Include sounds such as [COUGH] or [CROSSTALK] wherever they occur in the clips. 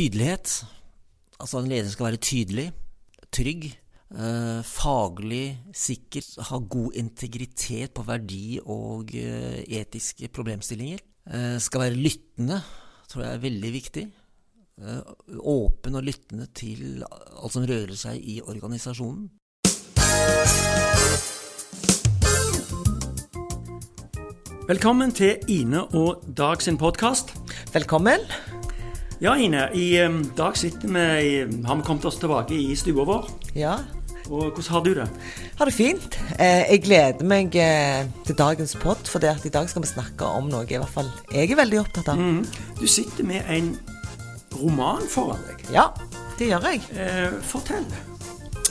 tydelighet. Altså en leder skal være tydelig, trygg, eh, faglig sikker, ha god integritet på verdi og eh, etiske problemstillinger. Eh, skal være lyttende, tror jeg er veldig viktig. Eh, åpen og lyttende til alt som rører seg i organisasjonen. Velkommen til Ine og Dag sin podkast. Velkommen. Ja, Ine. I um, dag sitter vi har vi kommet oss tilbake i stua vår. Ja, Og hvordan har du det? har det fint. Eh, jeg gleder meg eh, til dagens pod, for det at i dag skal vi snakke om noe i hvert fall jeg er veldig opptatt av. Mm. Du sitter med en roman foran deg. Ja, det gjør jeg. Eh, fortell.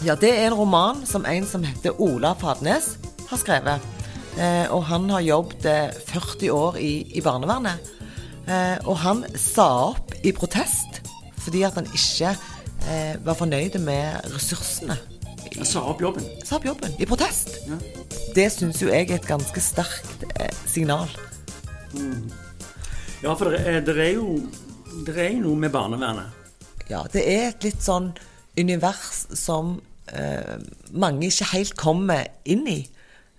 Ja, det er en roman som en som heter Ola Fadnes har skrevet. Eh, og han har jobbet eh, 40 år i, i barnevernet. Eh, og han sa opp i protest fordi at han ikke eh, var fornøyd med ressursene. Han sa opp jobben. Sa opp jobben i protest. Ja. Det syns jo jeg er et ganske sterkt eh, signal. Ja, for det er, det er jo det er jo noe med barnevernet. Ja, det er et litt sånn univers som eh, mange ikke helt kommer inn i.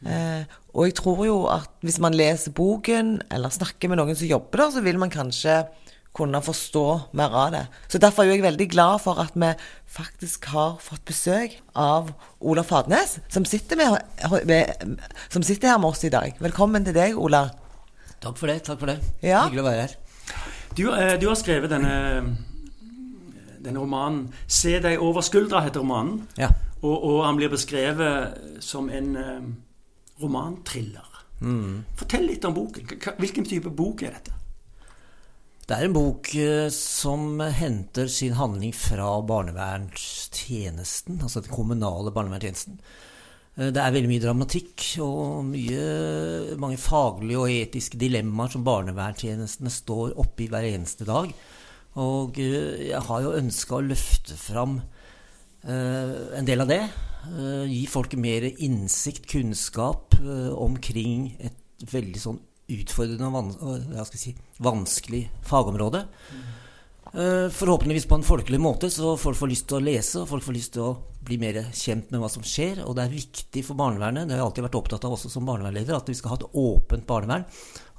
Eh, og jeg tror jo at hvis man leser boken, eller snakker med noen som jobber der, så vil man kanskje kunne forstå mer av det. Så derfor er jeg veldig glad for at vi faktisk har fått besøk av Ola Fadnes, som sitter, med, med, som sitter her med oss i dag. Velkommen til deg, Ola. Takk for det. takk for det. Ja. Hyggelig å være her. Du, eh, du har skrevet denne, denne romanen 'Se deg over skuldra', heter romanen. Ja. Og, og han blir beskrevet som en eh, Mm. Fortell litt om boken. Hvilken type bok er dette? Det er en bok eh, som henter sin handling fra barnevernstjenesten, altså den kommunale barnevernstjenesten. Eh, Det er veldig mye dramatikk og mye, mange faglige og etiske dilemmaer som barnevernstjenestene står oppe i hver eneste dag. Og eh, jeg har jo ønska å løfte fram en del av det. Eh, gi folk mer innsikt, kunnskap eh, omkring et veldig sånn utfordrende og si, vanskelig fagområde. Eh, forhåpentligvis på en folkelig måte, så folk får lyst til å lese, og folk får lyst til å bli mer kjent med hva som skjer. Og det er viktig for barnevernet, det har jeg alltid vært opptatt av også som barnevernleder, at vi skal ha et åpent barnevern.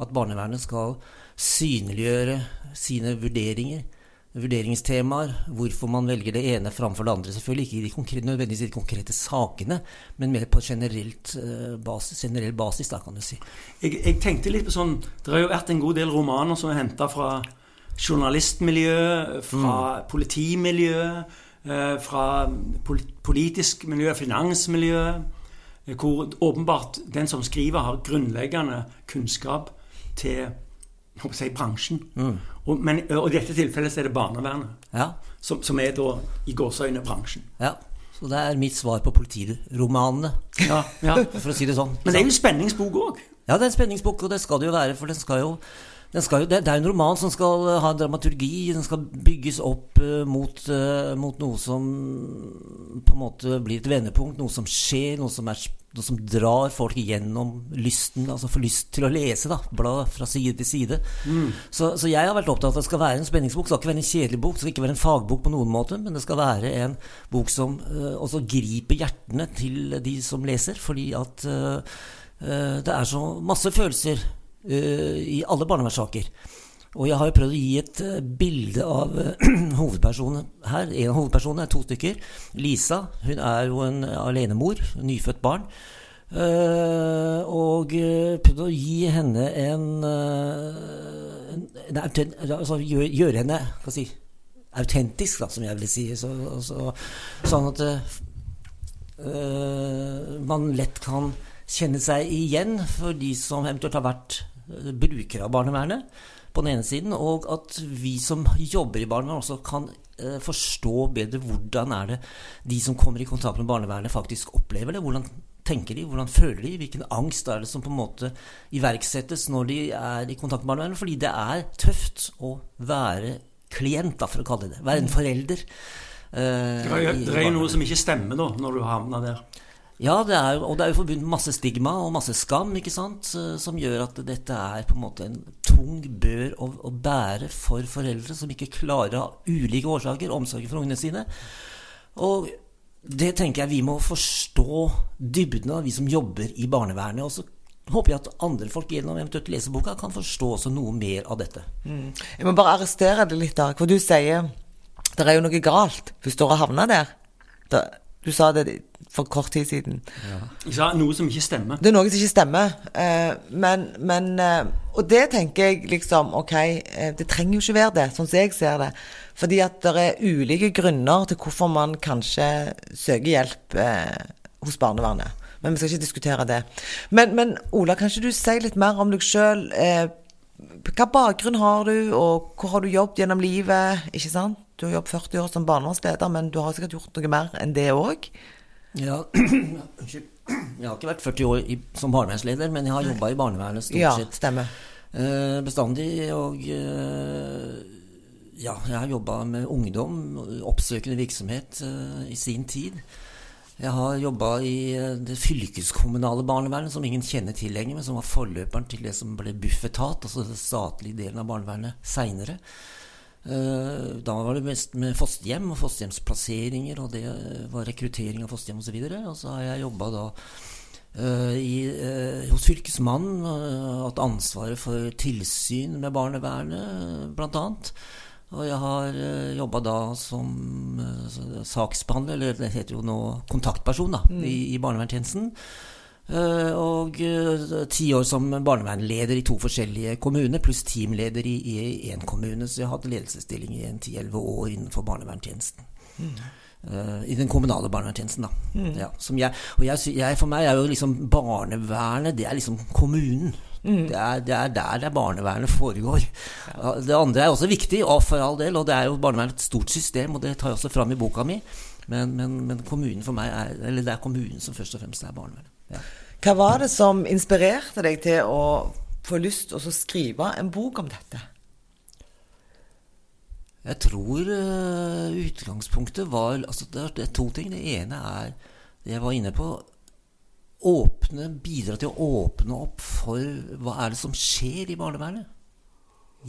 At barnevernet skal synliggjøre sine vurderinger, vurderingstemaer, hvorfor man velger det ene framfor det andre. Selvfølgelig ikke i de konkrete, nødvendigvis i de konkrete sakene, men mer på generelt, eh, basis, generell basis, da, kan du si. Jeg, jeg tenkte litt på sånn Det har jo vært en god del romaner som er henta fra journalistmiljø, fra politimiljø, eh, fra politisk miljø, finansmiljø, eh, hvor åpenbart den som skriver, har grunnleggende kunnskap til håper si, bransjen. Og, men, og i dette tilfellet så er det barnevernet, Ja, som, som er da i gåseøyne bransjen. ja. Så det er mitt svar på politiromanene, Ja, ja. [LAUGHS] for å si det sånn. Men det er jo en spenningsbok òg. Ja, det er en spenningsbok, og det skal det jo være, for den skal jo, den skal jo det, er en roman som skal eh, ha en dramaturgi, den skal bygges opp eh, mot, eh, mot noe som på en måte blir et vendepunkt, noe som skjer, noe som, er, noe som drar folk gjennom lysten, altså får lyst til å lese, da, bla fra side til side. Så, så jeg har vært opptatt av at det skal være en spenningsbok, det skal ikke være en kjedelig bok, det skal ikke være en fagbok på noen måte, men det skal være en bok som uh, også griper hjertene til de som leser, fordi at uh, uh, det er så masse følelser i alle barnevernssaker. Og jeg har jo prøvd å gi et eh, bilde av eh, [CLEARS THROAT] hovedpersonen her. En av hovedpersonene er to stykker. Lisa hun er jo en alenemor, nyfødt barn. Eh, og prøvd å gi henne en, en, altså gjøre, henne hva si, autentisk, da, som jeg vil si. Så, så, sånn at eh, man lett kan kjenne seg igjen for de som eventuelt har vært brukere av barnevernet på den ene siden, og at vi som jobber i barnevernet også kan eh, forstå bedre hvordan er det de som kommer i kontakt med barnevernet faktisk opplever det. Hvordan tenker de, hvordan føler de, hvilken angst er det som på en måte iverksettes når de er i kontakt med barnevernet. Fordi det er tøft å være klient, da, for å kalle det det. Være en forelder. eh, Det er det er noe som ikke stemmer da, når du havner der. Ja, det er, og det er jo forbundet med masse stigma og masse skam, ikke sant? eh, som gjør at dette er på en måte en tung bør å, å bære for foreldre som ikke klarer av ulike årsaker omsorgen for ungene sine. Og det tenker jeg vi må forstå dybden av, vi som jobber i barnevernet. Og så håper jeg at andre folk gjennom eventuelt leseboka kan forstå også noe mer av dette. Jeg må bare arrestere det litt, Ark, For du sier det er jo noe galt hvis du har havna der. Da, du sa det for kort tid siden. Sa noe som ikke stemmer. Det er noe som ikke stemmer. Eh, men, men eh, Og det tenker jeg liksom Ok, eh, det trenger jo ikke være det, sånn som jeg ser det. Fordi at det er ulike grunner til hvorfor man kanskje søker hjelp hos barnevernet. Men vi skal ikke diskutere det. Men, men Ola, kan ikke du si litt mer om deg sjøl? Eh, hva bakgrunn har du, og hvor har du jobbet gjennom livet? Ikke sant? Du har jobbet 40 år som barnevernsleder, men du har sikkert gjort noe mer enn det òg? Ja, [CLEARS THROAT] unnskyld. Jeg har ikke vært 40 år i, som barnevernsleder, men jeg har jobba i barnevernet stort Ja, sett stemmer. eh, bestandig. Og eh, ja, jeg har jobba med ungdom, oppsøkende virksomhet, eh, i sin tid. Jeg har jobba i eh, det fylkeskommunale barnevernet, som ingen kjenner til lenger, men som var forløperen til det som ble Bufetat, altså den statlige delen av barnevernet, seinere. Da var det mest med fosterhjem og fosterhjemsplasseringer, og det var rekruttering av fosterhjem osv. Og, og så har jeg jobba da Uh, i, uh, hos Fylkesmannen, uh, hatt ansvaret for tilsyn med barnevernet, annet. Og jeg har uh, jobba da som eh, saksbehandler, eller det heter jo nå kontaktperson, da, i, i barnevernstjenesten. Eh, og eh, ti år som barnevernleder i to forskjellige kommuner, pluss teamleder i én kommune. Så jeg har hatt ledelsesstilling i en ti-elleve år innenfor barnevernstjenesten. Eh, I den kommunale barnevernstjenesten, da. Ja, som jeg, og jeg, jeg, for meg er jo liksom barnevernet Det er liksom kommunen. Det, er, det er der det er barnevernet foregår. Ja, Det andre er også viktig, og for all del, og det er jo barnevernet et stort system, og det tar jeg også fram i boka mi. Men, men, men kommunen for meg er Eller det er kommunen som først og fremst er barnevernet. Hva var det som inspirerte deg til å få lyst til å skrive en bok om dette? Jeg tror uh, utgangspunktet var altså det, er, det er to ting. Det ene er det jeg var inne på. Åpne, bidra til å åpne opp for hva er det som skjer i barnevernet.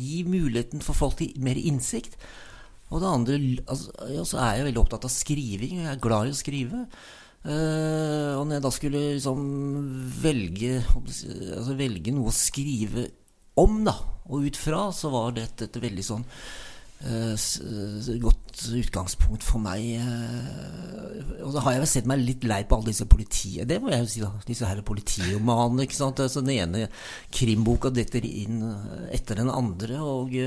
Gi muligheten for folk til mer innsikt. Og det andre altså, ja, så er jeg veldig opptatt av skriving. Jeg er glad i å skrive. Eh, og når jeg da skulle liksom velge, altså velge noe å skrive om, da, og ut fra, så var dette et veldig sånn eh, godt utgangspunkt for meg. eh, og så har jeg vel sett meg litt lei på alle disse politi... Det må jeg jo si, da. Disse her politiromanene. ikke sant? Altså, den ene krimboka detter inn etter den andre. og...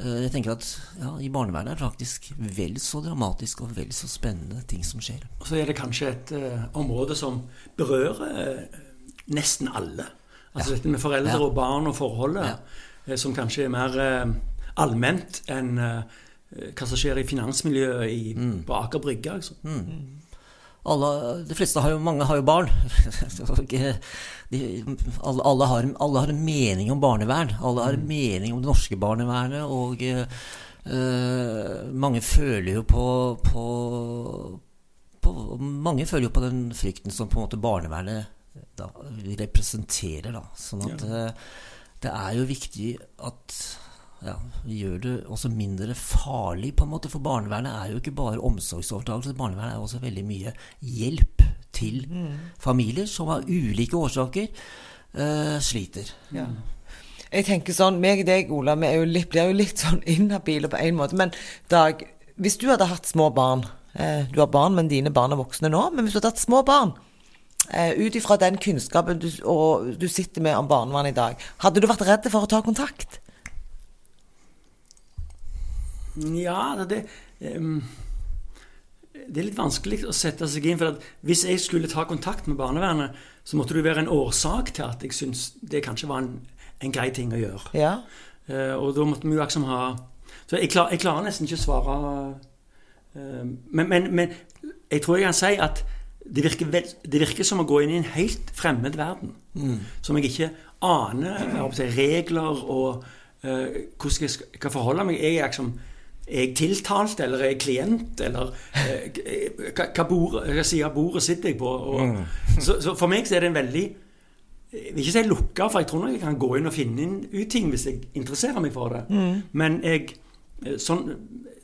eh, jeg tenker at ja, I barnevernet er det faktisk vel så dramatisk og vel så spennende ting som skjer. Og så er det kanskje et uh, område som berører uh, nesten alle. Altså dette med foreldre Ja. og barn og forholdet, Ja. eh, som kanskje er mer allment enn hva som skjer i finansmiljøet i, Mm. på Aker Brygge. Altså. Alle, de fleste har jo, mange har jo barn. [LAUGHS] De, alle, alle, har, alle har en mening om barnevern. Alle har en mening om det norske barnevernet. Og eh, mange føler jo på, på, på Mange føler jo på den frykten som på en måte barnevernet da, representerer. Da. Sånn at eh, det er jo viktig at ja, gjør det også mindre farlig, på en måte. For barnevernet er jo ikke bare omsorgsovertakelse. Barnevernet er også veldig mye hjelp til familier som av ulike årsaker uh, sliter. Ja. Jeg tenker sånn, meg og deg, Ola, vi jo litt, blir jo litt sånn inhabile på en måte. Men Dag, hvis du hadde hatt små barn eh, Du har barn, men dine barn er voksne nå. Men hvis du hadde hatt små barn, eh, ut ifra den kunnskapen du, du sitter med om barnevern i dag, hadde du vært redd for å ta kontakt? Ja, det, det, det er litt vanskelig å sette seg inn. For at hvis jeg skulle ta kontakt med barnevernet, så måtte det være en årsak til at jeg syns det kanskje var en, en grei ting å gjøre. Ja. Eh, og da måtte vi jo liksom ha Så jeg, klar, jeg klarer nesten ikke å svare eh, men, men, men jeg tror jeg kan si at det virker, vel, det virker som å gå inn i en helt fremmed verden. Som jeg ikke aner jeg regler og uh, hvordan jeg skal forholde meg. Jeg er liksom er jeg tiltalt, eller er jeg klient, eller eh, hva, bord, side av bordet sitter jeg på? Og, så, så for meg så er det en veldig Jeg vil ikke si lukka, for jeg tror nok jeg kan gå inn og finne inn ut ting hvis jeg interesserer meg for det. Men jeg sånn,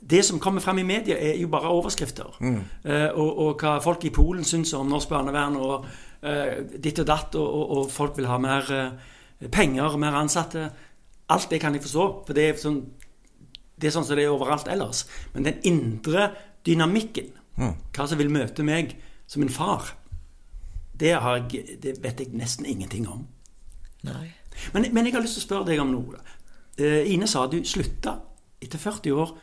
det som kommer frem i media, er jo bare overskrifter. Eh, og, og hva folk i Polen syns om norsk barnevern, og eh, ditt og datt, og, og, og folk vil ha mer eh, penger, mer ansatte. Alt det kan jeg forstå, for det er sånn det er sånn som det er overalt ellers. Men den indre dynamikken, hva som vil møte meg som en far, det, har jeg, det vet jeg nesten ingenting om. Nei. Men, men jeg har lyst til å spørre deg om noe. Eh, Ine sa du slutta etter 40 år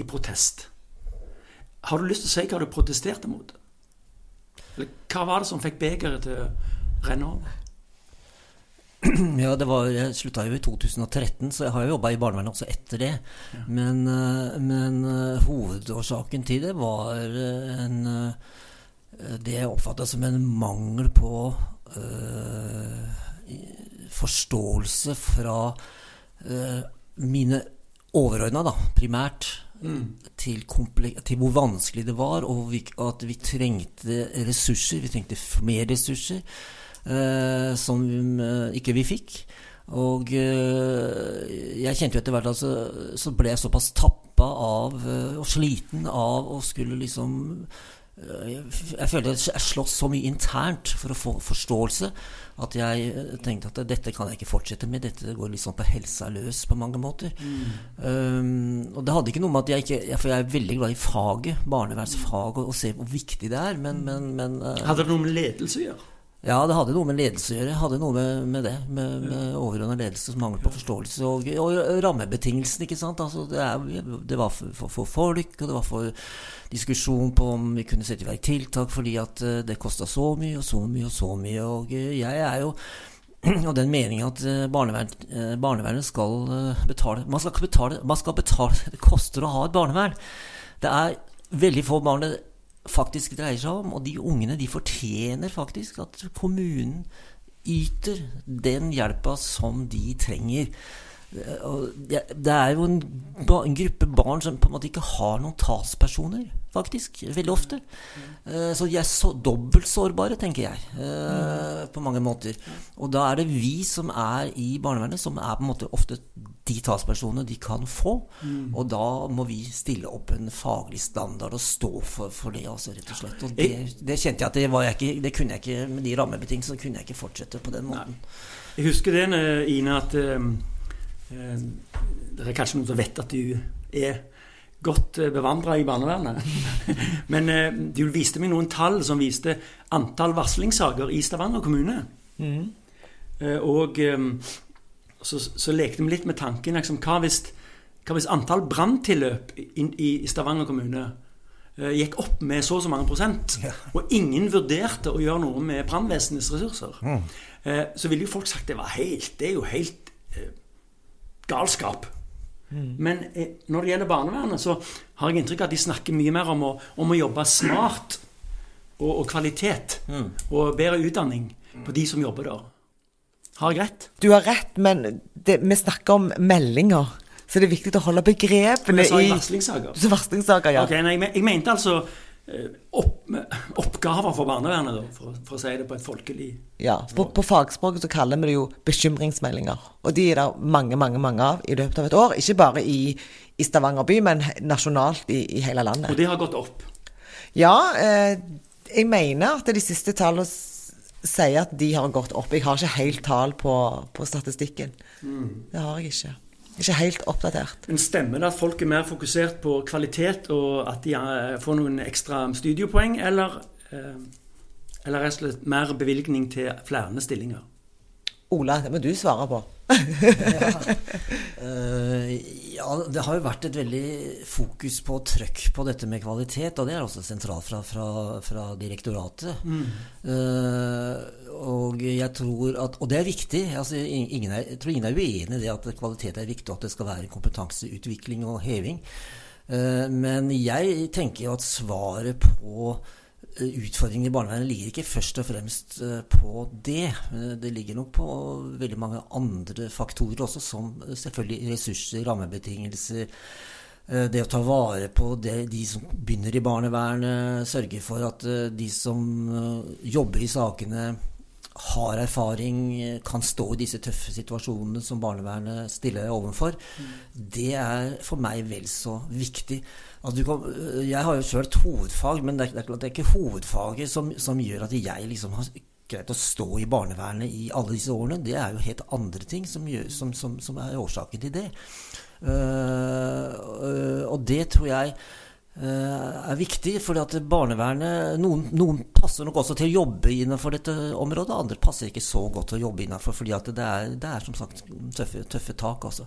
i protest. Har du lyst til å si hva du protesterte mot? Eller hva var det som fikk begeret til å renne over? [CLEARS THROAT] Ja, det var, jeg slutta jo i 2013, så jeg har jo jobba i barnevernet også etter det. Men, eh, men eh, hovedårsaken til det var eh, en, det jeg oppfatta som en mangel på øh, forståelse fra øh, mine overordna, da, primært, til, til hvor vanskelig det var, og vi, at vi trengte ressurser. Vi trengte mer ressurser som eh, ikke vi fikk. Og eh, jeg kjente jo etter hvert altså, så ble jeg såpass tappa av eh, og sliten av å skulle liksom eh, jeg følte jeg slåss så mye internt for å få forståelse at jeg eh, tenkte at dette kan jeg ikke fortsette med. Dette går sånn på helsa løs på mange måter. Um, og det hadde ikke noe med at jeg ikke For jeg er veldig glad i faget, barnevernsfaget, og, og ser hvor viktig det er. Men, men, men uh, Hadde det noe med ledelse å gjøre? Ja, det hadde noe med ledelse å gjøre. Det hadde noe med, med det. Med, med overordna ledelse, mangel på forståelse og, og rammebetingelsene. ikke sant? Altså, det, er, det var for, for, for folk, og det var for diskusjon på om vi kunne sette i verk tiltak fordi at eh, det kosta så mye og så mye og så mye. Og eh, jeg er jo [CLEARS THROAT] av den meningen at eh, barnevern, barnevernet skal betale man skal, ikke betale man skal betale [LAUGHS] det koster å ha et barnevern. Det er veldig få barn det faktisk dreier seg om, og de ungene de fortjener faktisk at kommunen yter den hjelpa som de trenger. Og det er jo en, en gruppe barn som på en måte ikke har noen talspersoner, faktisk. Veldig ofte. Eh, Så de er så dobbelt sårbare, tenker jeg, eh, på mange måter. Og da er det vi som er i barnevernet, som er på en måte ofte de talspersonene de kan få. Og da må vi stille opp en faglig standard og stå for, for det, altså, rett og slett. Og det, det kjente jeg at det, var jeg ikke, det kunne jeg ikke med de rammebetingelsene kunne jeg ikke fortsette på den måten. Jeg husker det, eh, Ine, at det er kanskje noen som vet at du er godt eh, bevandra i barnevernet. [LAUGHS] Men eh, du viste meg noen tall som viste antall varslingssaker i Stavanger kommune. Mm. og eh, så, så lekte vi litt med tanken liksom, hva, hvis, hva hvis antall branntilløp i, i Stavanger kommune eh, gikk opp med så og så mange prosent, og ingen vurderte å gjøre noe med brannvesenets ressurser, mm. så ville jo folk sagt det var helt Det er jo helt galskap. Men eh, når det gjelder barnevernet, så har jeg inntrykk av at de snakker mye mer om å, om å jobbe smart og, og kvalitet. Og bedre utdanning på de som jobber der. Har jeg rett? Du har rett, men det, vi snakker om meldinger. Så det er viktig å holde begrepene sa i i varslingssaker. Så varslingssaker, ja. Okay, nei, jeg, jeg mente altså opp, [LAUGHS] oppgaver for barnevernet, for, for å si det på et folkelig ja. På, på fagspråket så kaller vi det jo bekymringsmeldinger. Og de er det mange, mange mange av i løpet av et år. Ikke bare i, i Stavanger by, men nasjonalt i, i hele landet. Og det har gått opp. Ja, eh, jeg mener at de siste tallene sier at de har gått opp. Jeg har ikke helt tall på, på statistikken. Det har jeg ikke. Ikke helt oppdatert. Men stemmer det at folk er mer fokusert på kvalitet, og at de eh, får noen ekstra studiepoeng, eller, eh, eller rett og slett mer bevilgning til flere stillinger? Ola, det må du svare på. Eh, ja, det har jo vært et veldig fokus på trøkk på dette med kvalitet, og det er også sentralt fra, fra, fra direktoratet. Eh, og jeg tror at Og det er viktig. Altså, ingen er, jeg tror ingen er uenig i det at kvalitet er viktig, og at det skal være kompetanseutvikling og heving. Eh, men jeg tenker at svaret på eh, utfordringene i barnevernet ligger ikke først og fremst eh, på det. Det ligger nok på veldig mange andre faktorer også, som selvfølgelig ressurser, rammebetingelser, det å ta vare på det, de som begynner i barnevernet, sørge for at de som jobber i sakene, har erfaring, kan stå i disse tøffe situasjonene som barnevernet stiller overfor, mm. det er for meg vel så viktig. Altså, kan, jeg har jo sjøl et hovedfag, men det er, det er ikke hovedfaget som, som, gjør at jeg liksom har greit å stå i barnevernet i alle disse årene. Det er jo helt andre ting som, gjør, som, som er årsaken til det. Uh, og det tror jeg uh, er viktig, fordi at barnevernet noen, noen, passer nok også til å jobbe innenfor dette området, andre passer ikke så godt til å jobbe innenfor, fordi det er, det er som sagt tøffe, tøffe tak. Også.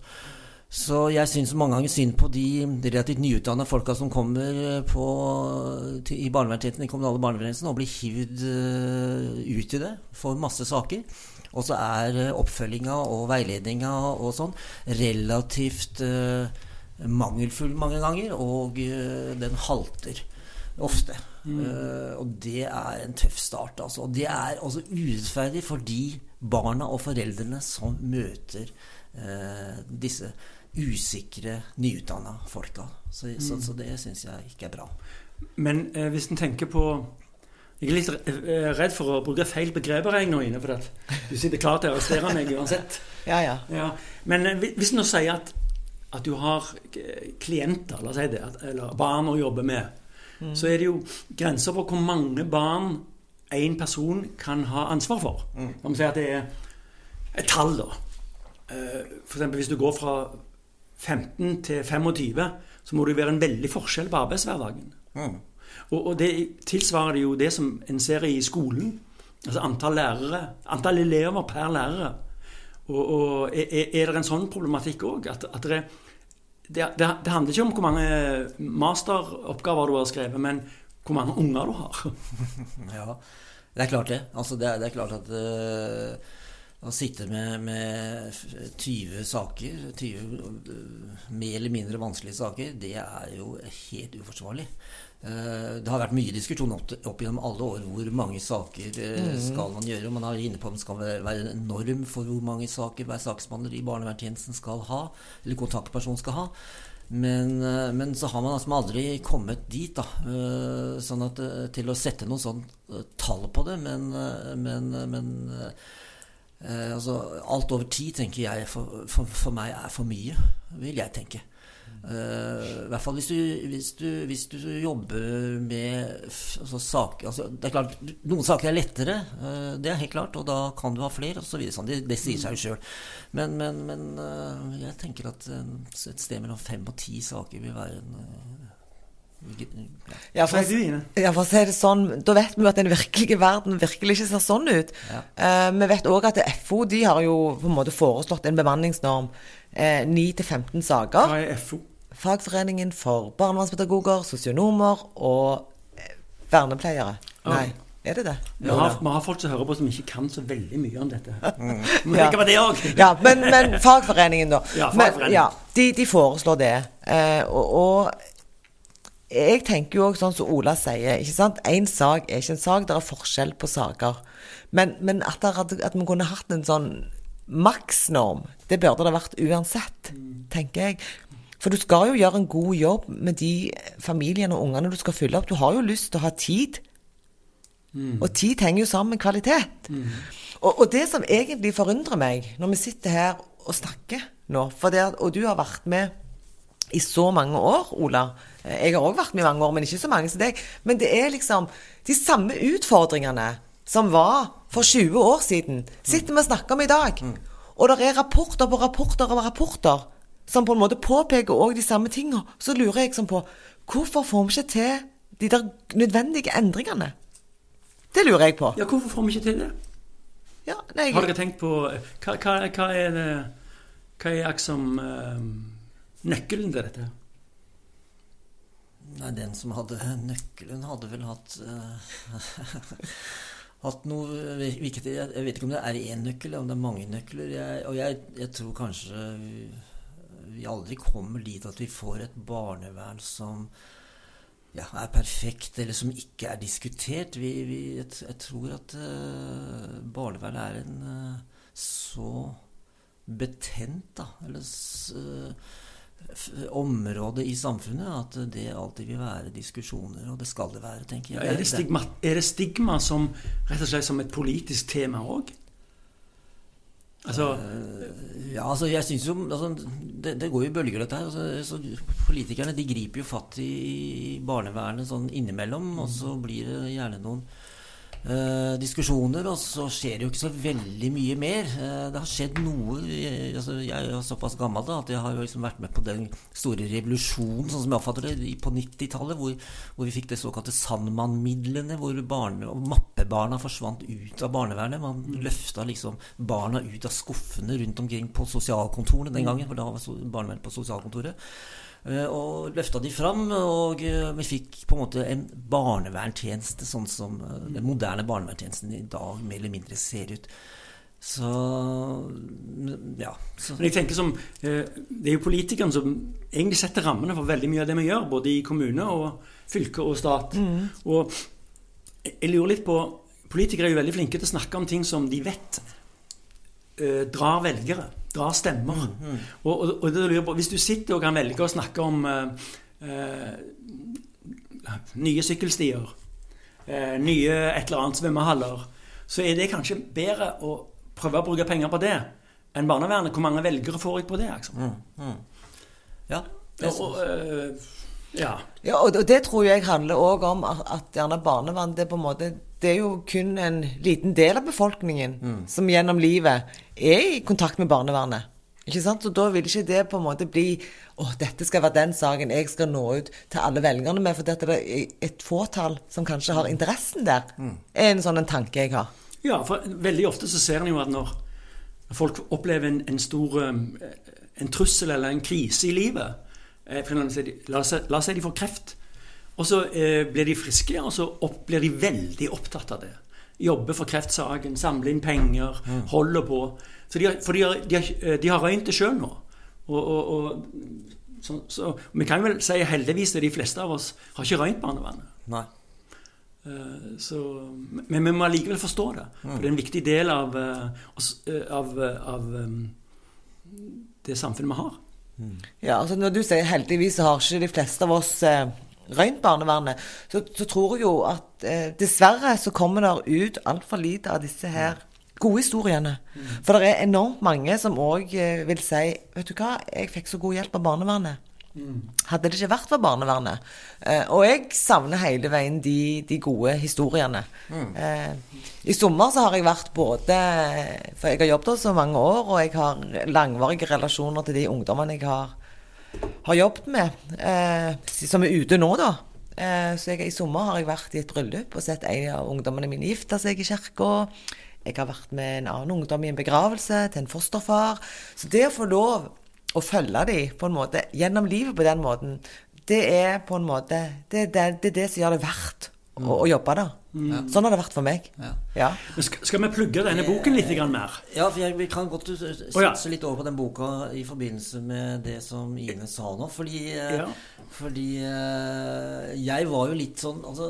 Så jeg syns mange ganger synd på de relativt nyutdanna folka som kommer på, til, i barnevernstjenesten, i kommunale barnevernstjenesten, og blir hivd uh, ut i det. Får masse saker. Og så er eh, oppfølginga og veiledninga og sånn relativt mangelfull mange ganger, og uh, den halter ofte. Mm. Uh, og det er en tøff start, altså. Og det er også urettferdig for de barna og foreldrene som møter disse usikre, nyutdanna folka. Så, mm. så, så det syns jeg ikke er bra. Men hvis en tenker på jeg er litt eh, redd for å bruke feil begreper jeg nå inne, for at du sitter klar til å arrestere meg [LAUGHS] uansett. Ja, ja. ja. Men hvis en nå sier at, at du har eh, klienter, la oss si det, eller barn å jobbe med, mm. så er det jo grenser for hvor mange barn én person kan ha ansvar for. Mm. La oss si at det er et tall, da. For eksempel hvis du går fra 15 til 25, så må det jo være en veldig forskjell på arbeidshverdagen. Mm. Og, og det tilsvarer jo det som en ser i skolen. Altså antall lærere, antall elever per lærere. Og, og er, er, det en sånn problematikk òg? At, at det, det, det, handler ikke om hvor mange masteroppgaver du har skrevet, men hvor mange unger du har. [LAUGHS] ja, det er klart det. Altså det, er, det er klart at uh, å sitte med, med 20 saker, 20 mer eller mindre vanskelige saker, det er jo helt uforsvarlig. Eh, det har vært mye diskusjon opp, opp gjennom alle år hvor mange saker eh, mm. skal man gjøre. Man er inne på om det skal være en norm for hvor mange saker hver saksbehandler i barnevernstjenesten skal ha, eller kontaktperson skal ha. Men, eh, men, så har man altså aldri kommet dit, da. Sånn at, til å sette noe sånt tall på det. Men, men, men altså, alt over ti tenker jeg for, for, for meg er for mye, vil jeg tenke. Eh, I hvert fall hvis du, hvis du, hvis du jobber med altså, saker altså, Det er klart, Noen saker er lettere, eh, det er helt klart, og da kan du ha flere osv. Sånn. Det, det sier seg jo sjøl. Men, men, men uh, jeg tenker at et sted mellom fem og ti saker vil være en ja. for, ja, for å si det sånn, Da vet vi jo at den virkelige verden virkelig ikke ser sånn ut. Ja. vi vet òg at FO de har jo på en måte foreslått en bemanningsnorm. 9-15 saker. Hva er FO? Fagforeningen for barnevernspedagoger, sosionomer og vernepleiere. vernepleiere. Nei. Er det det? Vi har, vi har, folk som hører på som ikke kan så veldig mye om dette. Mm. [LAUGHS] Men, ja. det ja, men, men, fagforeningen, da. [LAUGHS] Ja, fagforeningen. Men, ja, de, de, foreslår det. Eh, og, og, jeg tenker jo òg sånn som Ola sier, ikke sant. Én sak er ikke en sak, det er forskjell på saker. Men, men at, det, at, vi kunne hatt en sånn maksnorm, det burde det vært uansett, tenker jeg. For du skal jo gjøre en god jobb med de familiene og ungene du skal fylle opp. Du har jo lyst til å ha tid. Mm. Og tid henger jo sammen med kvalitet. Mm. Og, og, det som egentlig forundrer meg når vi sitter her og snakker nå, det, og du har vært med i så mange år, Ola. Jeg har òg vært med i mange år, men ikke så mange som deg. Men det er liksom de samme utfordringene som var for 20 år siden, sitter vi og snakker om i dag. Mm. Og det er rapporter på rapporter og rapporter som på en måte påpeker òg de samme tingene. Så lurer jeg liksom på hvorfor får vi ikke til de der nødvendige endringene? Det lurer jeg på. Ja, hvorfor får vi ikke til det? Ja, nei, Har dere tenkt på Hva, hva, hva er det Hva er liksom uh, nøkkelen til dette? Nei, den som hadde nøkkelen, hadde vel hatt uh, [LAUGHS] hatt noe Jeg vet ikke om det er én nøkkel, eller om det er mange nøkler. Jeg, og jeg, jeg tror kanskje vi aldri kommer dit at vi får et barnevern som ja, er perfekt, eller som ikke er diskutert. Vi, vi, jeg, jeg, tror at uh, barnevernet er en uh, så betent, da, eller uh, område i samfunnet at det alltid vil være diskusjoner, og det skal det være, tenker jeg. Ja, er, det stigma, er, det stigma, som rett og slett som et politisk tema òg? Altså, ja, altså jeg synes jo altså, det, det, går jo i bølger, dette her. Altså, politikerne de griper jo fatt i barnevernet sånn innimellom, og så blir det gjerne noen Uh, diskusjoner, og så skjer det jo ikke så veldig mye mer. Eh, det har skjedd noe altså Jeg er såpass gammel da, at jeg har jo liksom vært med på den store revolusjonen, sånn som jeg oppfatter det, på 90-tallet, hvor, hvor, vi fikk det såkalte Sandman-midlene, hvor barne, mappebarna forsvant ut av barnevernet. Man mm. løfta liksom barna ut av skuffene rundt omkring på sosialkontorene den gangen, for da var barnevernet på sosialkontoret. Eh, og løfta de fram, og eh, vi fikk på en måte en barnevernstjeneste sånn som eh, den moderne barnevernstjenesten i dag mer eller mindre ser ut. Så ja. Så. Men jeg tenker som, Det er jo politikerne som egentlig setter rammene for veldig mye av det vi gjør, både i kommune og fylke og stat. Mm. Og jeg lurer litt på Politikere er jo veldig flinke til å snakke om ting som de vet eh, drar velgere dra stemmer. Mm, mm. Og, og, og på, Hvis du sitter og kan velge å snakke om eh, eh, nye sykkelstier, eh, nye et eller annet svømmehaller, så er det kanskje bedre å prøve å bruke penger på det enn barnevernet. Hvor mange velgere får jeg på det? Liksom? Mm, mm. ja, det og, eh, ja. ja. og det tror jeg handler òg om at, at gjerne barnevern det er på en måte det er jo kun en liten del av befolkningen mm. som gjennom livet er i kontakt med barnevernet. Ikke sant? Og da vil ikke det på en måte bli å, dette skal være den saken jeg skal nå ut til alle velgerne med, for dette er et fåtall som kanskje har interessen der. Mm. er en sånn en tanke jeg har. Ja, for veldig ofte så ser en jo at når folk opplever en, en stor um, en trussel eller en krise i livet eh, La oss si de får kreft og så eh, blir de friske, og så opp, blir de veldig opptatt av det. Jobber for kreftsaken, samler inn penger, mm. holder på. De har, for de har, de har, eh, de har røynt det sjøl nå. Og, og, og så, så, vi kan vel si heldigvis at de fleste av oss har ikke røynt barnevernet. Nei. Uh, så, men vi må allikevel forstå det. Mm. For det er en viktig del av, uh, av, av um, det samfunnet vi har. Mm. Ja, altså Når du sier heldigvis, så har ikke de fleste av oss uh røynt barnevernet, så, så, tror jeg jo at eh, dessverre så kommer det ut altfor lite av disse her gode historiene. Mm. For det er enormt mange som òg eh, vil si Vet du hva, jeg fikk så god hjelp av barnevernet. Mm. Hadde det ikke vært for barnevernet. Eh, og jeg savner hele veien de, de gode historiene. Mm. Eh, I sommer så har jeg vært både For jeg har jobbet så mange år, og jeg har langvarige relasjoner til de ungdommene jeg har har jobbet med, eh, som er ute nå, da. Eh, så jeg, i sommer har jeg vært i et bryllup og sett en av ungdommene mine gifte seg i kirka. Jeg har vært med en annen ungdom i en begravelse til en fosterfar. Så det å få lov å følge dem på en måte gjennom livet på den måten, det er på en måte Det er det, det, det som gjør det verdt å, å jobbe der. Mm. Sånn har det vært for meg. Ja. Ja. Skal, skal, vi plugge denne boken litt mer? Ja, for jeg, vi kan godt satse oh, ja. litt over på den boka i forbindelse med det som Ine sa nå. Fordi, eh, fordi eh, jeg var jo litt sånn altså,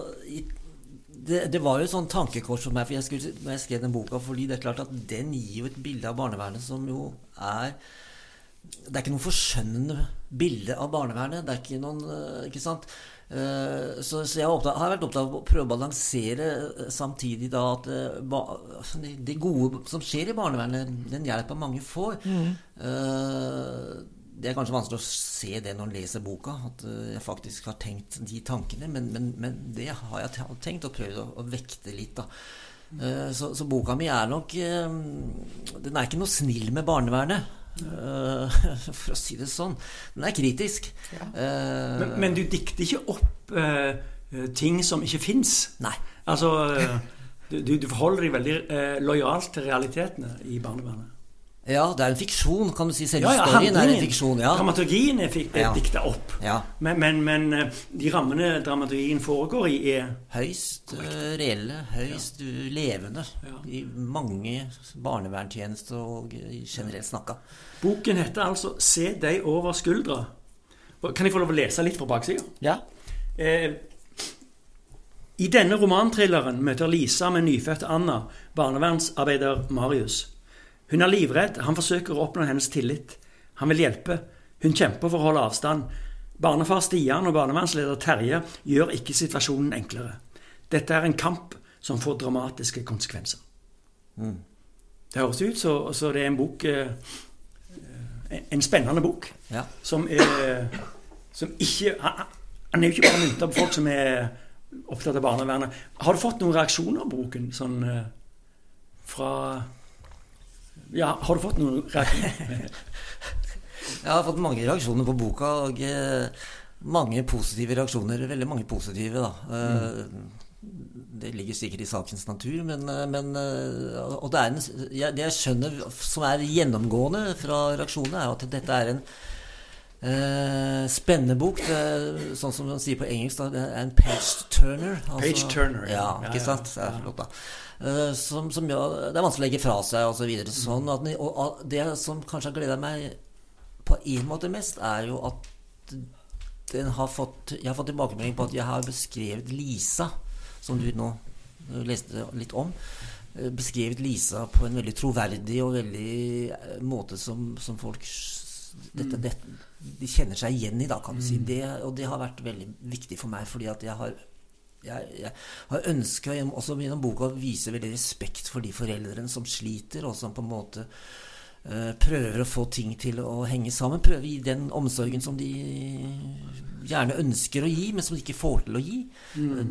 det, det, var jo et sånn tankekors for meg for jeg skulle, når jeg skrev den boka. fordi det er klart at den gir jo et bilde av barnevernet som jo er Det er ikke noe forskjønnende bilde av barnevernet. Det er ikke noen eh, Ikke sant? Eh, så, så jeg opptatt, har vært opptatt av å prøve å balansere eh, samtidig da at altså, det gode som skjer i barnevernet, den hjelpa mange får mm. Det er kanskje vanskelig å se det når en leser boka, at jeg faktisk har tenkt de tankene. Men, men, men det har jeg tenkt og prøvd å, å vekte litt. da så, så, boka mi er nok Den er ikke noe snill med barnevernet. Uh, [LAUGHS] for å si det sånn. Den er kritisk. Ja. Uh, men, men, du dikter ikke opp uh, ting som ikke fins? Nei. Altså, du, du, forholder deg veldig lojalt til realitetene i barnevernet? Ja, det er en fiksjon, kan du si. Selve ja, ja, storyen er en fiksjon. ja. Dramaturgien er, fik ja. dikta opp. Ja. Men, men, men, eh, de rammene dramaturgien foregår i, er Høyst uh, reelle, høyst uh, levende. I mange barnevernstjenester og generelt snakka. Boken heter altså 'Se deg over skuldra'. Kan jeg få lov å lese litt fra baksida? Ja. Eh, I denne romantrilleren møter Lisa med nyfødte Anna barnevernsarbeider Marius. Hun er livredd. Han forsøker å oppnå hennes tillit. Han vil hjelpe, Hun kjemper for å holde avstand. Barnefar Stian og barnevernsleder Terje gjør ikke situasjonen enklere. Dette er en kamp som får dramatiske konsekvenser. Det høres ut så, så det er en bok eh, En spennende bok. Ja. Som er Som ikke Han han er jo ikke bare mynta på folk som er opptatt av barnevernet. Har du fått noen reaksjoner på boken? Sånn eh, fra Ja, har du fått noen reaksjoner? [LAUGHS] Jeg har fått mange reaksjoner på boka, og eh, mange positive reaksjoner. Veldig mange positive, da. Mm. Det ligger sikkert i sakens natur, men, eh, men Og det, er en, jeg, det jeg skjønner som er gjennomgående fra reaksjonene, er at dette er en eh, spennende bok. Det sånn som man sier på engelsk, da, det er en page-turner. Page turner, ja. ja. Ja, Ikke ja, sant? Det er flott, da. Eh, som, som ja, det er vanskelig å legge fra seg, og så videre. Sånn, at, og, det som kanskje har gleda meg på en måte mest, er jo at den har fått, jeg har fått tilbakemelding på at jeg har beskrevet Lisa, som du nå eh, leste litt om. eh, Beskrevet Lisa på en veldig troverdig og veldig måte som, som folk dette, dette, De kjenner seg igjen i, da, kan du si. Det, og det har vært veldig viktig for meg, fordi at jeg har jeg, jeg har ønska også gjennom boka å vise veldig respekt for de foreldrene som sliter, og som på en måte uh, prøver å få ting til å henge sammen. Prøve å gi den omsorgen som de gjerne ønsker å gi, men som de ikke får til å gi.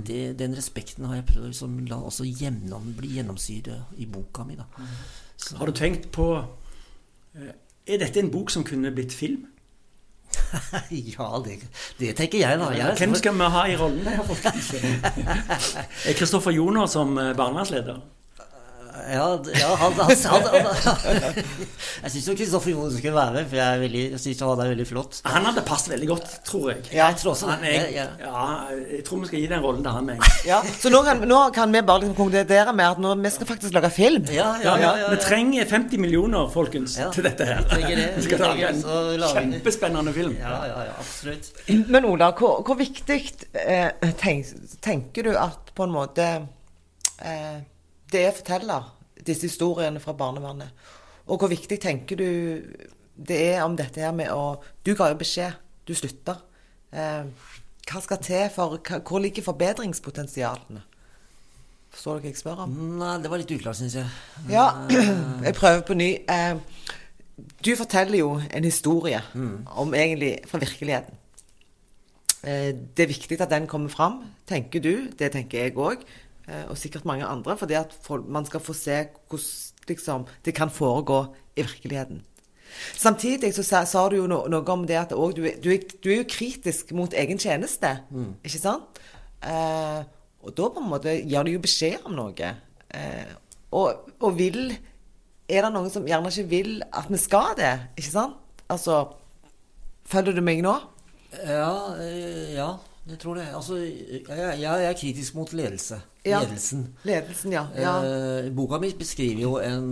Det, den respekten har jeg prøvd å liksom, la også gjennom, bli gjennomsyret i boka mi. Så, Har du tenkt på eh, Er dette en bok som kunne blitt film? [LAUGHS] ja, det, det tenker jeg, da. Jeg, Hvem skal vi ha i rollen der, folkens? Er Kristoffer [LAUGHS] Joner som eh, barnevernsleder? Ja, ja han, han, han, han, Jeg syns Kristoffer Johnsen skulle være med, for jeg, veldig- jeg syns han er veldig flott. Han hadde passet veldig godt, tror jeg. Ja, jeg tror også Han det. Ja, ja. ja, jeg tror vi skal gi den rollen til han med. Ja, så nå kan, nå kan vi bare liksom konkludere med at nå, vi skal faktisk lage film. Ja, Ja, ja, ja, vi, ja, vi trenger 50 millioner, folkens, Ja. til dette her. Vi det. Vi skal lage en- kjempespennende film. ja, ja, ja, absolutt. Men Ola, hvor, hvor viktig eh, tenk, tenker du at på en måte eh, det er forteller, disse historiene fra barnevernet? Og hvor viktig tenker du det er om dette her med å Du ga jo beskjed, du slutter. Eh, hva skal til for Hvor ligger forbedringspotensialene? Forstår du hva jeg spør om? Nei, det var litt uklart, syns jeg. Ja, [CLEARS THROAT] jeg prøver på ny. Eh, du forteller jo en historie om egentlig fra virkeligheten. Eh, det er viktig at den kommer fram, tenker du. Det tenker jeg òg. Og sikkert mange andre. Fordi at man skal få se hvordan liksom, det kan foregå i virkeligheten. Samtidig så sa, sa du jo no, noe om det at også, du, du, du er jo kritisk mot egen tjeneste. Ikke sant? Eh, og da på en måte gir du jo beskjed om noe. Eh, og, og vil Er det noen som gjerne ikke vil at vi skal det? Ikke sant? Altså Følger du meg nå? Ja, eh, ja det tror jeg. Altså, jeg, jeg, jeg er kritisk mot ledelse. Ja. Ledelsen. Ledelsen, ja. ja. Eh, boka mi beskriver jo en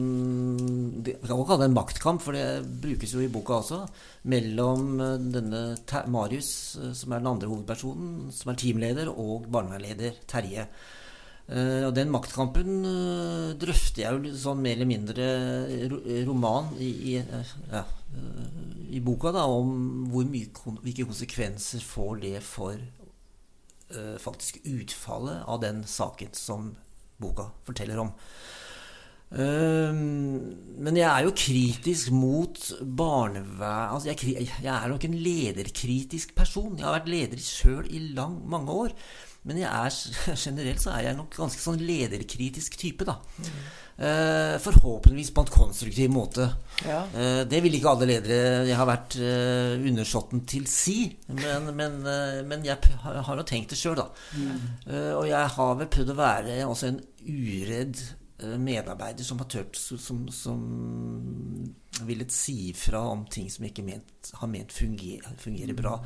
Jeg kan kalle det en maktkamp, for det brukes jo i boka også. Mellom eh, denne Marius, eh, som er den andre hovedpersonen, som er teamleder, og barnevernleder Terje. Eh, og den maktkampen eh, drøfter jeg jo sånn mer eller mindre ro roman i, i, eh, ja, eh, i boka, da, om mye, hvilke konsekvenser får det for eh, faktisk utfallet av den saken som boka forteller om. Ehm, men jeg er jo kritisk mot barnevern altså jeg, jeg er nok en lederkritisk person. Jeg har vært leder sjøl i lang, mange år. Men jeg er, [LAUGHS] generelt så er jeg nok ganske sånn lederkritisk type, da. Eh, forhåpentligvis på en konstruktiv måte. Ja. Eh, det vil ikke alle ledere jeg har vært uh, undersåtten til si, men, men, eh, men jeg har jo tenkt det sjøl, da. Mm. og jeg har vel prøvd å være også en uredd eh, medarbeider som har tørt som, som villet si ifra om ting som ikke ment, har ment fungerer, fungerer bra.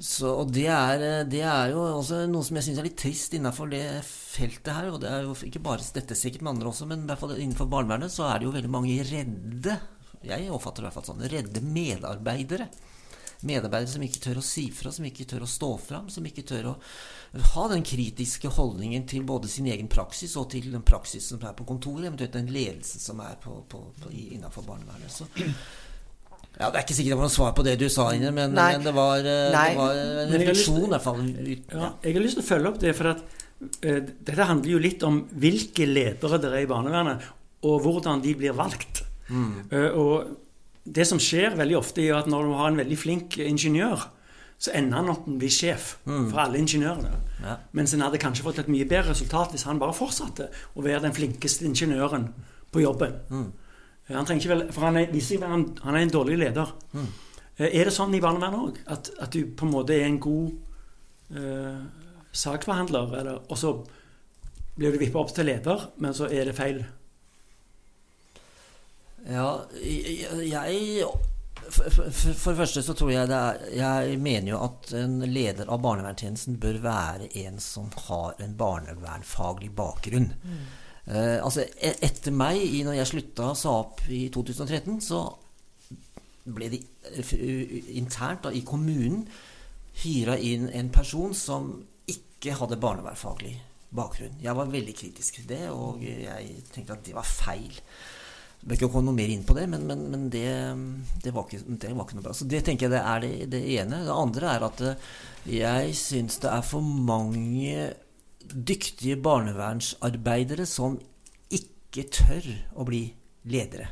Så, og det er, eh, det er jo også noe som jeg syns er litt trist innenfor det feltet her. Og det er jo ikke bare dette sikkert med andre også, men innenfor barnevernet så er det jo veldig mange redde Jeg oppfatter det i hvert fall sånn redde medarbeidere. Medarbeidere som ikke tør å si fra, som ikke tør å stå fram, som ikke tør å ha den kritiske holdningen til både sin egen praksis og til den praksis som er på kontoret, eventuelt den ledelsen som er på, innenfor barnevernet. Så Ja, Det er ikke sikkert det var noe svar på det du sa, Ine, men, men det, var, eh, det var en Men jeg har lyst refleksjon, i hvert fall. Ja, jeg har lyst til å følge opp det, for at, uh, dette handler jo litt om hvilke ledere det er i barnevernet, og hvordan de blir valgt. Eh, og det som skjer veldig ofte, er at når du har en veldig flink ingeniør, så ender han opp med å bli sjef for alle ingeniørene. Ja. Mens en hadde kanskje fått et mye bedre resultat hvis han bare fortsatte å være den flinkeste ingeniøren på jobben. Eh, Han trenger ikke vel, For han er, viser seg han, en, han er en dårlig leder. Mm. Er det sånn i barnevernet òg? At, at du på en måte er en god eh, saksbehandler, eller, og så blir du vippa opp til leder, men så er det feil? Ja, jeg, for, for, for det første så tror jeg det er Jeg mener jo at en leder av barnevernstjenesten bør være en som har en barnevernfaglig bakgrunn. Eh, altså e- Etter meg, når jeg slutta SAP i 2013, så ble det eh, internt da, i kommunen hyra inn en person som ikke hadde barnevernfaglig bakgrunn. Jeg var veldig kritisk til det, og jeg tenkte at det var feil. Jeg bør ikke komme noe mer inn på det, men, men, men det, det, var ikke, det var ikke noe bra. Så det tenker jeg det er det, det ene. Det andre er at eh, jeg syns det er for mange dyktige barnevernsarbeidere som ikke tør å bli ledere.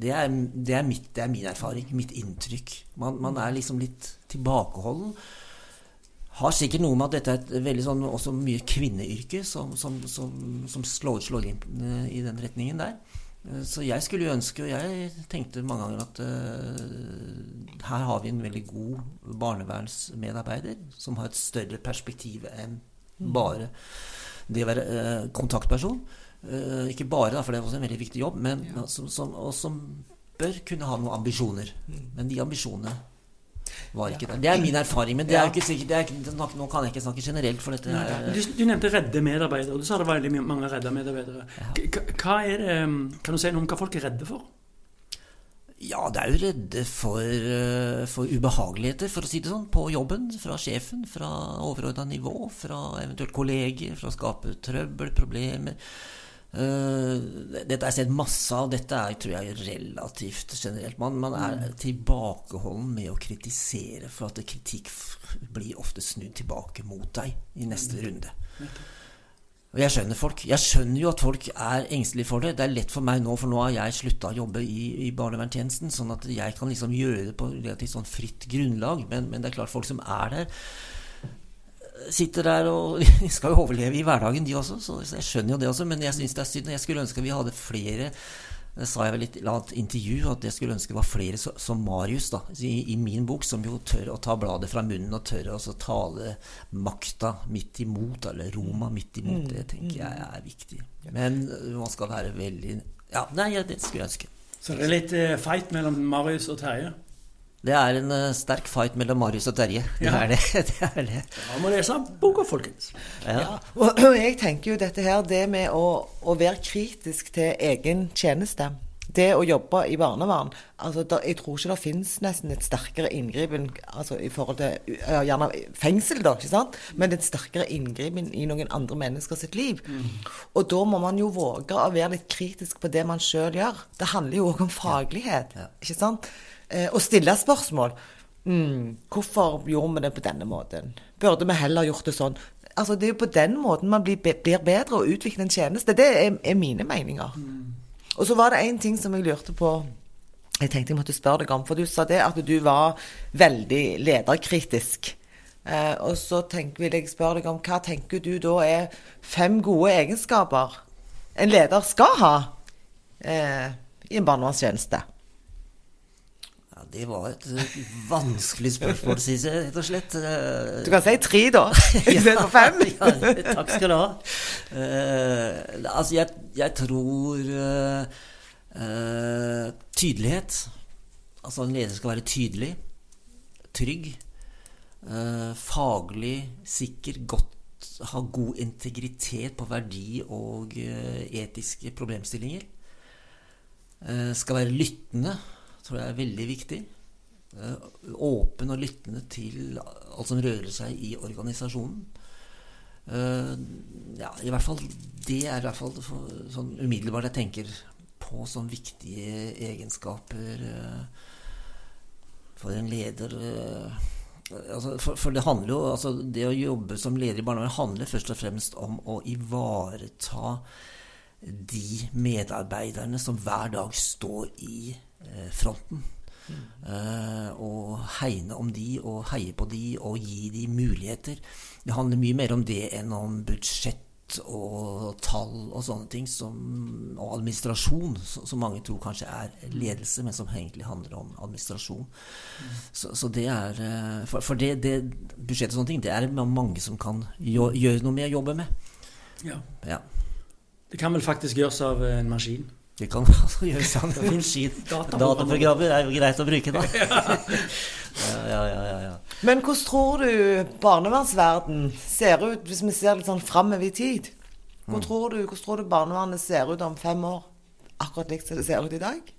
Det er, det er, mitt, det er min erfaring, mitt inntrykk. Man, man er liksom litt tilbakeholden. Har sikkert noe med at dette er et veldig sånn, også mye kvinneyrke som, som, som, som slår, slår inn eh, i den retningen der. Eh, Så jeg skulle jo ønske, og jeg tenkte mange ganger at uh, her har vi en veldig god barnevernsmedarbeider som har et større perspektiv enn bare det å være eh, kontaktperson. Eh, ikke bare, da, for det er også en veldig viktig jobb, men ja, som, som, og som bør kunne ha noen ambisjoner. Men de ambisjonene var ikke der. Det er min erfaring, men det er ikke sikkert det er, ikke- Nå kan jeg ikke snakke generelt, for dette Nei, Du, du nevnte redde medarbeidere. Du sa det var veldig mange redde medarbeidere. Hva er det, Kan du si noe om hva folk er redde for? Ja, det er jo redde for, eh, for ubehageligheter, for å si det sånn, på jobben. Fra sjefen, fra overordna nivå, fra eventuelt kolleger, fra å skape trøbbel, problemer. Eh, dette har jeg sett masse av. Dette er, tror jeg, relativt generelt. Man, man er tilbakeholden med å kritisere, for at kritikk blir ofte snudd tilbake mot deg i neste runde. Og jeg skjønner folk. Jeg skjønner jo at folk er engstelige for det. Det er lett for meg nå, for nå har jeg slutta å jobbe i, i barnevernstjenesten, sånn at jeg kan liksom gjøre det på relativt sånn fritt grunnlag. Men, men det er klart, folk som er der, sitter der og [LAUGHS] skal jo overleve i hverdagen, de også. Så jeg skjønner jo det også, men jeg syns det er synd. Jeg skulle ønske vi hadde flere det sa jeg vel i et eller annet intervju, at jeg skulle ønske det var flere som Marius da, i, i min bok, som jo tør å ta bladet fra munnen og tør å tale makta midt imot, eller Roma midt imot. Det tenker jeg er viktig. Men øh, man skal være veldig Ja, nei, det skulle jeg ønske. Så det er litt eh, fight mellom Marius og Terje. Det er en uh, sterk fight mellom Marius og Terje. Det Ja. er det. [LAUGHS] det, er det. Da må lese boka, folkens. Ja. Og, og jeg tenker jo dette her, det med å, å være kritisk til egen tjeneste. Det å jobbe i barnevern altså der, Jeg tror ikke det finnes nesten et sterkere inngripen altså i forhold til ja, gjerne fengsel, da, ikke sant? men et sterkere inngripen i noen andre mennesker sitt liv. Og da må man jo våge å være litt kritisk på det man sjøl gjør. Det handler jo òg om faglighet, Ja. ikke sant? Eh, og stille spørsmål. Mm, hvorfor gjorde vi det på denne måten? Burde vi heller gjort det sånn? Altså, Det er jo på den måten man blir, blir bedre og utvikler en tjeneste. Det er, er mine meninger. Og så var det én ting som jeg lurte på Jeg tenkte jeg måtte spørre deg om. For du sa det at du var veldig lederkritisk. Eh, og så tenk, vil jeg spørre deg om hva tenker du da er fem gode egenskaper en leder skal ha eh, i en barnevernstjeneste? Det var et øh, vanskelig spørsmål, sies jeg, rett og slett. Eh, Du kan si tre, da. [LAUGHS] Istedenfor fem. ja, takk skal du ha. Uh, altså, jeg, jeg tror uh, uh, tydelighet. Altså, en leder skal være tydelig, trygg, eh, faglig sikker, godt ha god integritet på verdi og eh, etiske problemstillinger. Eh, skal være lyttende, tror jeg er veldig viktig. Eh, åpen og lyttende til alt som rører seg i organisasjonen. Eh, ja, i hvert fall Det er i hvert fall sånn umiddelbart jeg tenker på som viktige egenskaper. eh, for en leder altså, for, for, det handler jo altså, Det å jobbe som leder i barnevernet handler først og fremst om å ivareta de medarbeiderne som hver dag står i fronten. Mm. Og hegne om de, og heie på de, og gi de muligheter. Det handler mye mer om det enn om budsjett og tall og sånne ting, som, og administrasjon, som mange tror kanskje er ledelse, men som egentlig handler om administrasjon. Mm. Så, så, det er eh, For, for det, det, budsjett og sånne ting, det er det mange som kan gjøre noe med å jobbe med. Ja. ja. Det kan vel faktisk gjøres av en maskin? Det kan altså gjøres av en maskin. Dataprogrammer er jo greit å bruke, da. [LAUGHS] ja, ja, ja, ja. Men hvordan tror du barnevernsverden ser ut, hvis vi ser litt sånn framover i tid? Hvordan, mm. tror du, hvordan tror du barnevernet ser ut om fem år? Akkurat likt som det ser ut i dag?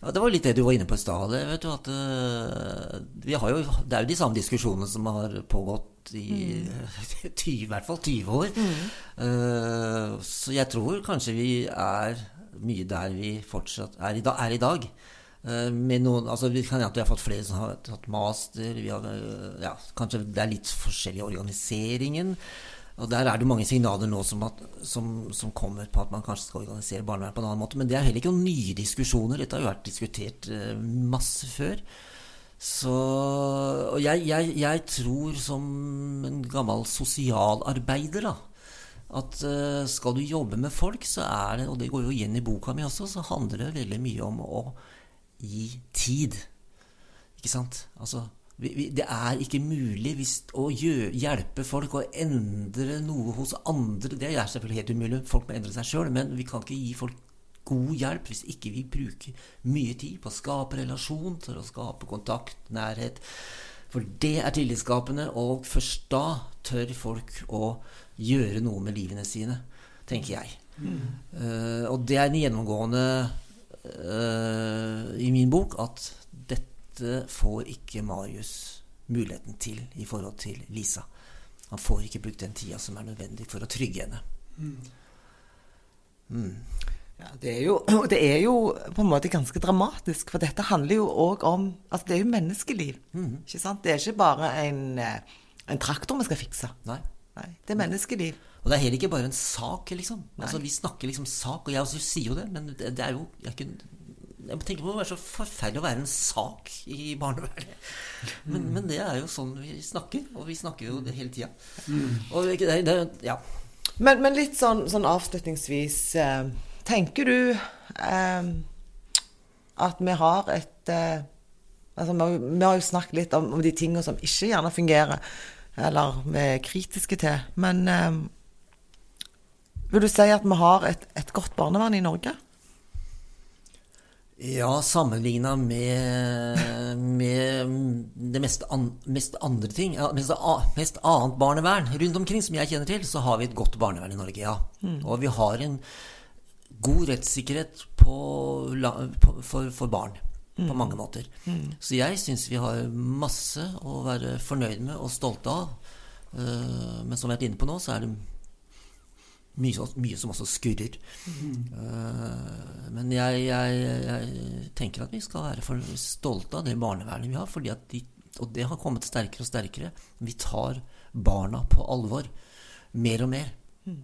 Ja, Det var litt det du var inne på i stad. uh, Det er jo de samme diskusjonene som har pågått i, [LAUGHS] mm. 20, i hvert fall 20 år. Mm. Uh, så jeg tror kanskje vi er mye der vi fortsatt er i, da, er i dag. Med noen, altså vi kan at vi har fått flere som har tatt master. Har, uh, ja, kanskje det er litt forskjellig i organiseringen. Og Der er det mange signaler nå som, at, som, som, kommer på at man kanskje skal organisere barnevern på en annen måte. Men det er heller ikke noen nye diskusjoner. Dette har jo vært diskutert uh, masse før. Så Og jeg, jeg, jeg tror som en gammel sosialarbeider, da at uh, skal du jobbe med folk, så er det, og det går jo igjen i boka mi også, så handler det veldig mye om å gi tid. Ikke sant? Altså, vi, vi, det er ikke mulig hvis, å gjø, hjelpe folk å endre noe hos andre. Det er selvfølgelig helt umulig. Folk må endre seg sjøl. Men vi kan ikke gi folk god hjelp hvis ikke vi bruker mye tid på å skape relasjon, til å skape kontakt, nærhet. For det er tillitsskapende, og først da tør folk å gjøre noe med livene sine, tenker jeg. Mm. Uh, og det er en gjennomgående uh, i min bok at dette får ikke Marius muligheten til i forhold til Lisa. Han får ikke brukt den tida som er nødvendig for å trygge henne. Mm. Mm. Ja, det, er jo, [CLEARS THROAT] det, er jo, på en måte ganske dramatisk, for dette handler jo òg om Altså, det er jo menneskeliv. Mm. Ikke sant? Det er ikke bare en, eh, en traktor vi skal fikse. Nei. Nei, Det er menneskeliv. Og det er heller ikke bare en sak, liksom. Altså, vi snakker liksom sak, og jeg også sier jo det, men det, det er jo jeg, kunne, jeg tenker på det må være så forferdelig å være en sak i barnevernet. Men, mm. men, det er jo sånn vi snakker, og vi snakker jo det hele tida. Mm. ja. Men, men, litt sånn, sånn avslutningsvis eh, Tenker du eh, at vi har et eh, altså, vi, vi, har jo snakket litt om, om de tingene som ikke gjerne fungerer eller vi er kritiske til. Men eh, vil du si at vi har et, et godt barnevern i Norge? Ja, sammenligna med, med, det meste, an, mest andre ting, mest, mest, annet barnevern rundt omkring som jeg kjenner til, så har vi et godt barnevern i Norge, ja. Mm. Og vi har en god rettssikkerhet på, for, for barn på mm. mange måter. Mm. Så jeg syns vi har masse å være fornøyd med og stolte av. Uh, men som vi har vært inne på nå, så er det mye, mye som også skurrer. Mm. Uh, men jeg, jeg, jeg, tenker at vi skal være for stolte av det barnevernet vi har. Fordi at de, og det har kommet sterkere og sterkere. Vi tar barna på alvor. Mer og mer.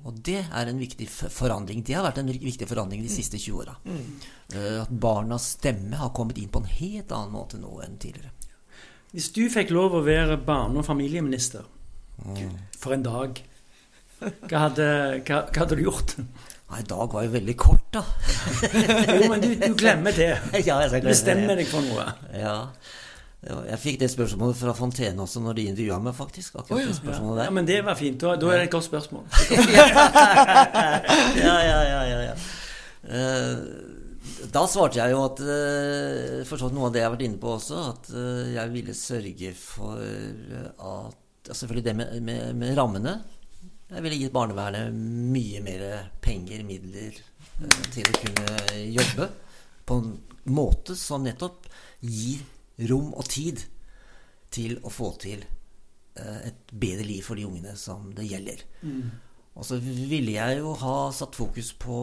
Og det er en viktig forandring. Det har vært en viktig forandring de siste 20 åra. Eh, at barnas stemme har kommet inn på en helt annen måte nå enn tidligere. Hvis du fikk lov å være barne- og familieminister for en dag, hva hadde, hva, hva hadde, du gjort? Nei, dag var jo veldig kort, da. jo, men du, du glemmer det. [LAUGHS] Ja, Bestemmer deg for noe. Ja. Jeg fikk det spørsmålet fra Fontene også når de intervjua meg, faktisk. akkurat oh, ja, det spørsmålet der. Ja, Men det var fint. Da, da er det et godt spørsmål. [LAUGHS] ja, ja, ja, ja, ja. Uh, da svarte jeg jo at uh, for sånn noe av det jeg har vært inne på også, at uh, jeg ville sørge for at Selvfølgelig det med, med, med rammene. Jeg ville gitt barnevernet mye mer penger, midler, til å kunne jobbe på en måte som nettopp gir rom og tid til å få til eh, et bedre liv for de ungene som det gjelder. Mm. Og så ville jeg jo ha satt fokus på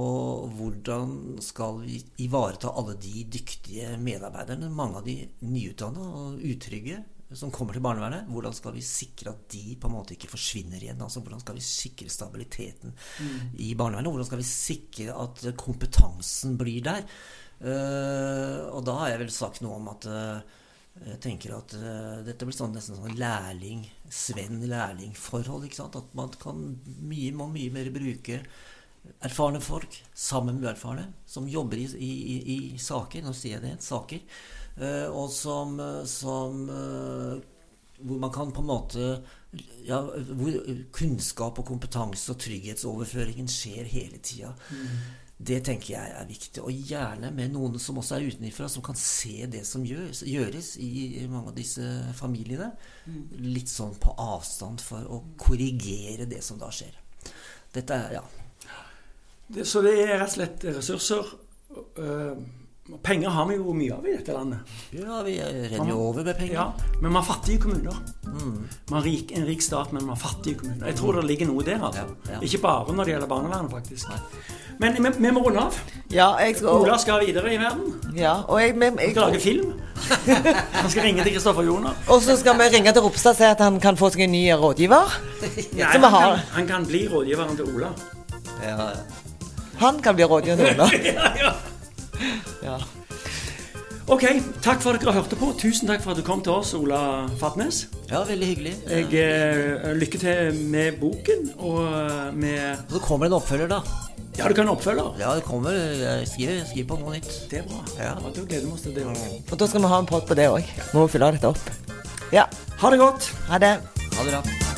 hvordan skal vi ivareta alle de dyktige medarbeiderne, mange av de nyutdanna og utrygge, som kommer til barnevernet. Hvordan skal vi sikre at de på en måte ikke forsvinner igjen? altså Hvordan skal vi sikre stabiliteten i barnevernet? Hvordan skal vi sikre at kompetansen blir der? Uh, og da har jeg vel sagt noe om at eh, jeg tenker at uh, dette blir sånn, nesten sånn lærling-svenn-lærling-forhold. ikke sant? At man kan mye, må mye mer bruke erfarne folk sammen med uerfarne, som jobber i, i, i, i saker. Nå sier jeg det, saker. uh, og som, som uh, Hvor man kan på en måte ja, Hvor kunnskap og kompetanse og trygghetsoverføringen skjer hele tida. Det tenker jeg er viktig. Og gjerne med noen som også er utenfra, som kan se det som gjøres, gjøres i mange av disse familiene. Litt sånn på avstand for å korrigere det som da skjer. Dette er, ja. Det, så det er rett og slett ressurser. øh, penger har vi jo mye av i dette landet. Ja, vi renner jo over med penger. Ja, men vi har fattige kommuner. Vi har rik, en rik stat, men vi har fattige kommuner. Jeg tror det ligger noe der. Altså. Ja, ja. Ikke bare når det gjelder barnevernet, faktisk. Men vi, vi må runde av. Ja, jeg skal, Ola skal videre i verden. ja, og, jeg, men, Han skal lage film. [LAUGHS] Han skal ringe til Kristoffer Joner. og så skal vi ringe til Ropstad og si at han kan få seg en ny rådgiver. [LAUGHS] Nei, han, har- kan, han kan bli rådgiveren til Ola. Ja, ja. Han kan bli rådgiveren til Ola. [LAUGHS] Ja, ja. [LAUGHS] Ja. Ok, takk for at dere hørte på. Tusen takk for at du kom til oss, Ola Fatnes. ja, veldig hyggelig. Jeg, eh, lykke til med boken og eh, med Så kommer det en oppfølger, da. Ja, du kan oppfølge. Ja, det kommer. Jeg skriver, jeg skriver på noe nytt. Det er bra. Ja. Ja, Da gleder vi oss til det. også. Og da skal vi ha en podd på det òg. Må fylle dette opp. Ja. Ha det godt. Ha det. Ha det bra.